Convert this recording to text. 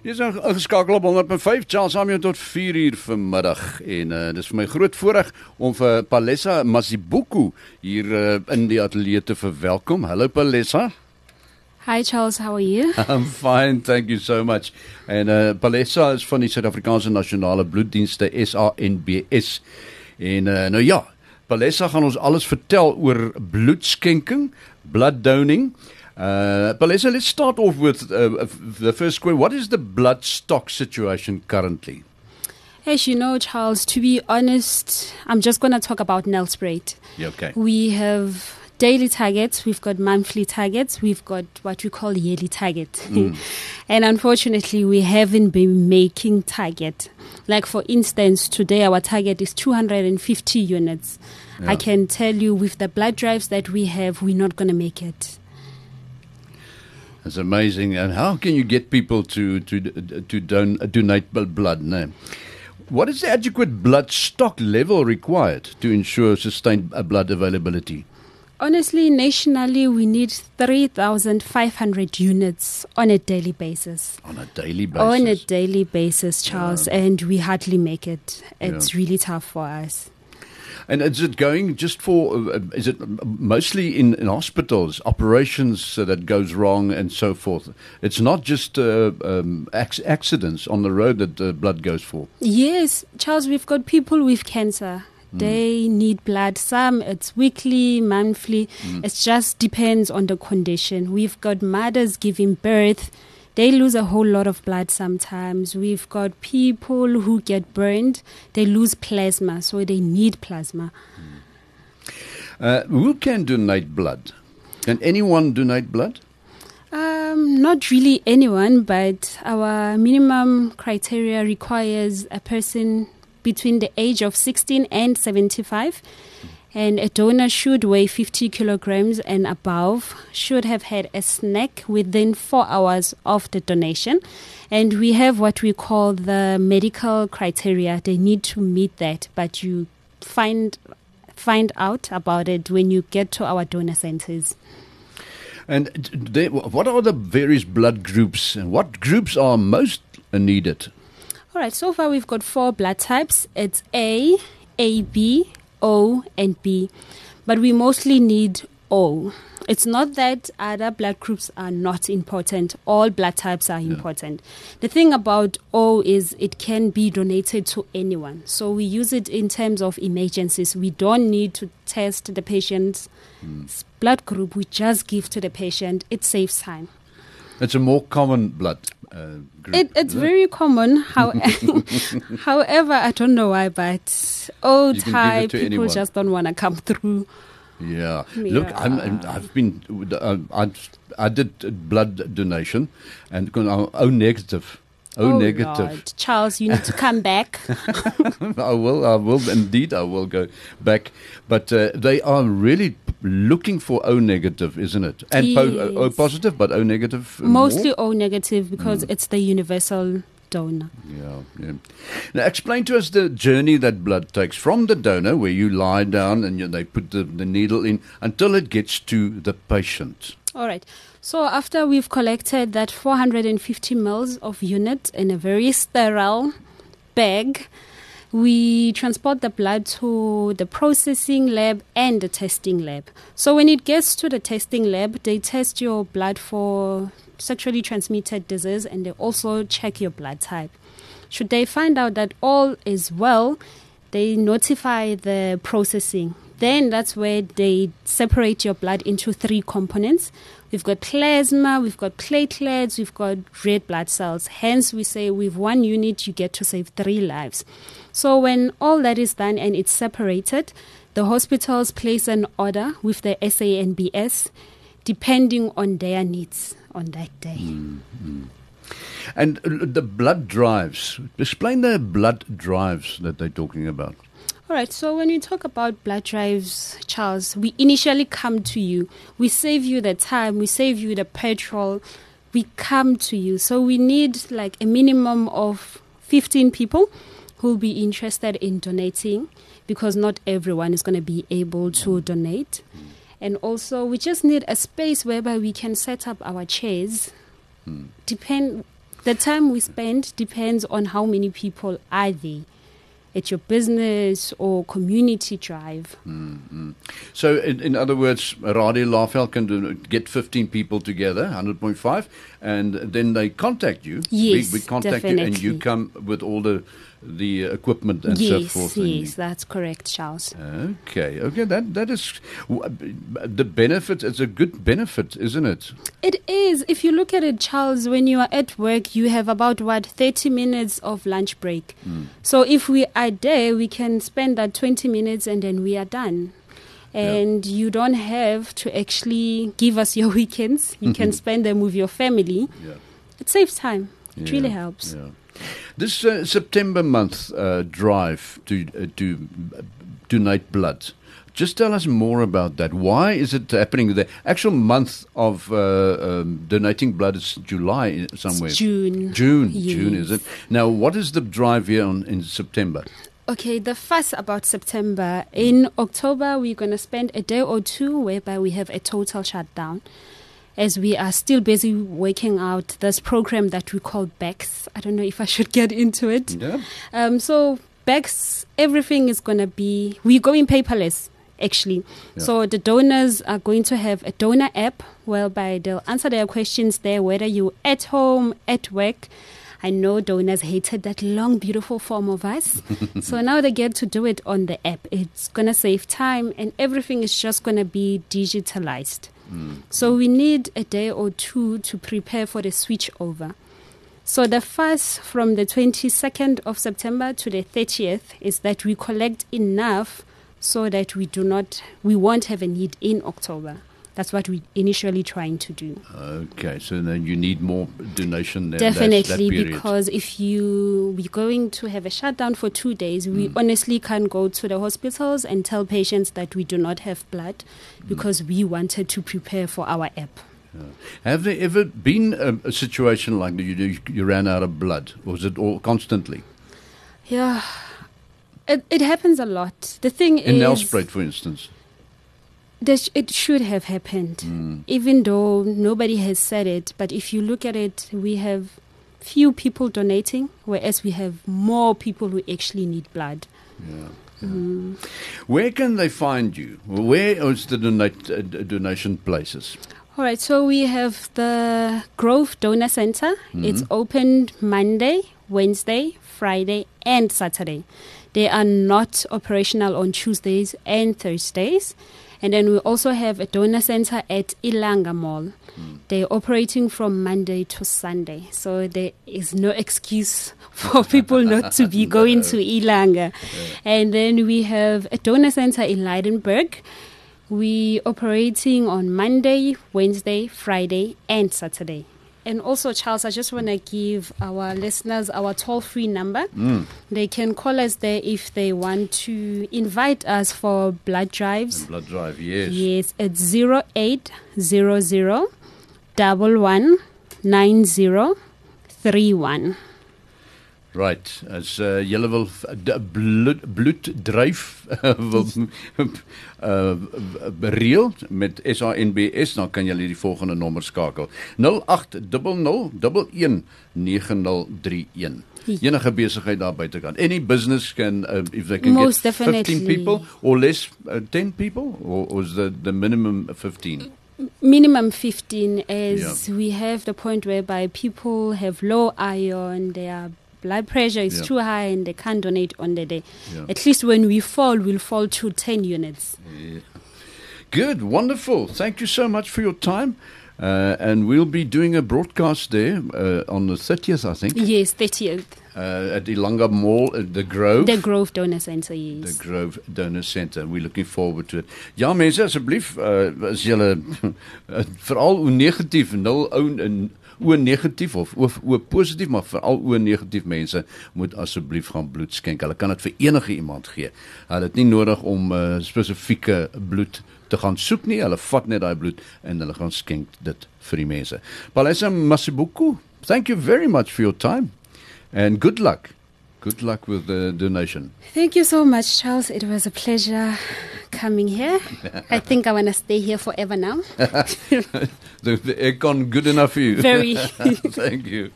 Jy is nou geskakel op 105 Charles Samuel tot 4 uur vanmiddag en uh, dis vir my groot voorreg om vir Palessa Masibuku hier uh, in die ateljee te verwelkom. Hallo Palessa. Hi Charles, how are you? I'm fine, thank you so much. En uh, Palessa is van die Suid-Afrikaanse Nasionale Bloeddienste SANBS. En uh, nou ja, Palessa gaan ons alles vertel oor bloedskenking, blood donning. Uh, Palesa, let's start off with uh, the first question. What is the blood stock situation currently? As you know, Charles, to be honest, I'm just going to talk about Nelspruit. Yeah, okay. We have daily targets, we've got monthly targets, we've got what we call yearly target. Mm. and unfortunately, we haven't been making target. Like for instance, today our target is 250 units. Yeah. I can tell you with the blood drives that we have, we're not going to make it. It's amazing. And how can you get people to to to don, donate blood? No. What is the adequate blood stock level required to ensure sustained uh, blood availability? Honestly, nationally, we need 3,500 units on a daily basis. On a daily basis? On a daily basis, Charles, yeah. and we hardly make it. It's yeah. really tough for us. And is it going just for? Uh, is it mostly in, in hospitals, operations uh, that goes wrong and so forth? It's not just uh, um, accidents on the road that uh, blood goes for. Yes, Charles. We've got people with cancer. Mm. They need blood. Some it's weekly, monthly. Mm. It just depends on the condition. We've got mothers giving birth they lose a whole lot of blood sometimes. We've got people who get burned, they lose plasma, so they need plasma. Uh, who can donate blood? Can anyone donate blood? Um, not really anyone, but our minimum criteria requires a person between the age of 16 and 75 and a donor should weigh 50 kilograms and above, should have had a snack within four hours of the donation. And we have what we call the medical criteria. They need to meet that, but you find find out about it when you get to our donor centers. And they, what are the various blood groups and what groups are most needed? All right, so far we've got four blood types. It's A, AB, O, and B. But we mostly need O. It's not that other blood groups are not important. All blood types are yeah. important. The thing about O is it can be donated to anyone. So we use it in terms of emergencies. We don't need to test the patient's mm. blood group. We just give to the patient. It saves time. It's a more common blood group. It, it's very common. How, however, I don't know why, but old type people anyone. just don't want to come through. Yeah. yeah. Look, I'm, i have been, uh, I, I did blood donation and I'm O negative. O oh negative. Lord. Charles, you need to come back. I will. I will indeed. I will go back. But uh, they are really looking for O negative, isn't it? And yes. po- O positive, but O negative. Mostly more? O negative because mm. it's the universal donor. Yeah, yeah. Now, explain to us the journey that blood takes from the donor, where you lie down and you, they put the, the needle in, until it gets to the patient. All right. So after we've collected that 450 mils of unit in a very sterile bag, we transport the blood to the processing lab and the testing lab. So when it gets to the testing lab, they test your blood for sexually transmitted disease and they also check your blood type. Should they find out that all is well, they notify the processing. Then that's where they separate your blood into three components. We've got plasma, we've got platelets, we've got red blood cells. Hence, we say with one unit, you get to save three lives. So when all that is done and it's separated, the hospitals place an order with the SANBS depending on their needs on that day. Mm-hmm. And the blood drives, explain the blood drives that they're talking about. All right, so when we talk about blood drives, Charles, we initially come to you. We save you the time, we save you the petrol, we come to you. So we need like a minimum of 15 people who'll be interested in donating because not everyone is going to be able to donate. And also, we just need a space whereby we can set up our chairs. Mm. Depend The time we spend depends on how many people are there at your business or community drive. Mm-hmm. So, in, in other words, Radio Laeveld can do, get 15 people together, 100.5, and then they contact you. Yes, we, we contact you, and you come with all the the equipment and so forth. yes, that's correct, Charles. Okay, okay, that that is the benefit. It's a good benefit, isn't it? It is. If you look at it, Charles, when you are at work, you have about what thirty minutes of lunch break. Hmm. So if we are there, we can spend that twenty minutes and then we are done. And you don't have to actually give us your weekends. You can spend them with your family. Yeah. It saves time. It Yeah, really helps. This uh, September month uh, drive to uh, to uh, donate blood. Just tell us more about that. Why is it happening? The actual month of uh, um, donating blood is July somewhere. It's June. June, June is it? Now, what is the drive here on, in September? Okay, the fuss about September. In October, we're going to spend a day or two whereby we have a total shutdown as we are still busy working out this program that we call BEX. I don't know if I should get into it. Yeah. Um, so, BEX, everything is going to be, we're going paperless. Actually, Yeah. so the donors are going to have a donor app whereby they'll answer their questions there, whether you're at home, at work. I know donors hated that long, beautiful form of us. so now they get to do it on the app. It's going to save time and everything is just going to be digitalized. So we need a day or two to prepare for the switch over. So the first from the 22nd of September to the 30th is that we collect enough so that we do not we won't have a need in October. That's what we're initially trying to do. Okay, so then you need more donation there. that's that Definitely, because if you we're going to have a shutdown for two days, we Mm. honestly can't go to the hospitals and tell patients that we do not have blood Mm. because we wanted to prepare for our app. Have there ever been a, a situation like that you, you ran out of blood? Or was it all constantly? Yeah, it, it happens a lot. The thing In is, Nelspruit, for instance. This, it should have happened, Mm. even though nobody has said it. But if you look at it, we have few people donating, whereas we have more people who actually need blood. Yeah. Mm. Where can they find you? Where is the donate, uh, donation places? All right, so we have the Grove Donor Center. It's Mhm. opened Monday, Wednesday, Friday, and Saturday. They are not operational on Tuesdays and Thursdays. And then we also have a donor center at Ilanga Mall. They're operating from Monday to Sunday. So there is no excuse for people not to be going to Ilanga. And then we have a donor center in Lydenburg. We operating on Monday, Wednesday, Friday, and Saturday. And also, Charles, I just want to give our listeners our toll free number. Mm. They can call us there if they want to invite us for blood drives. And blood drive, yes. Yes, it's 0800 119031. Right, as uh, julle wil f- d- bloed bloeddryf wil uh, bereël met SANBS dan kan julle die volgende nommer skakel 0800119031 Enige besigheid daar buitekant. Any business can uh, if they can Most get 15 definitely. people or less uh, 10 people or, or is the the minimum 15? Minimum 15 as Yeah. we have the point whereby people have low iron, their blood pressure is Yeah. too high and they can't donate on the day. Yeah. At least when we fall, we'll fall to 10 units. Yeah. Good, wonderful. Thank you so much for your time. Uh, and we'll be doing a broadcast there uh, on the 30th, I think, Yes, 30th. uh, at Ilanga Mall, at the Grove. The Grove Donor Center, yes. The. Grove Donor Center. We're looking forward to it. Ja mense asseblief uh, as julle uh, veral o negatief nul ou in o negatief of o, o positief maar veral o negatief mense moet asseblief gaan bloed skenk. Hulle kan dit vir enige iemand gee. Hulle het nie nodig om uh, spesifieke bloed te gaan soek nie. Hulle vat net daai bloed en hulle gaan skenk dit vir die mense. Palesa Masibuku, thank you very much for your time and good luck. Good luck with the donation. Thank you so much, Charles. It was a pleasure coming here. I think I want to stay here forever now. the, the aircon good enough for you? Very. Thank you.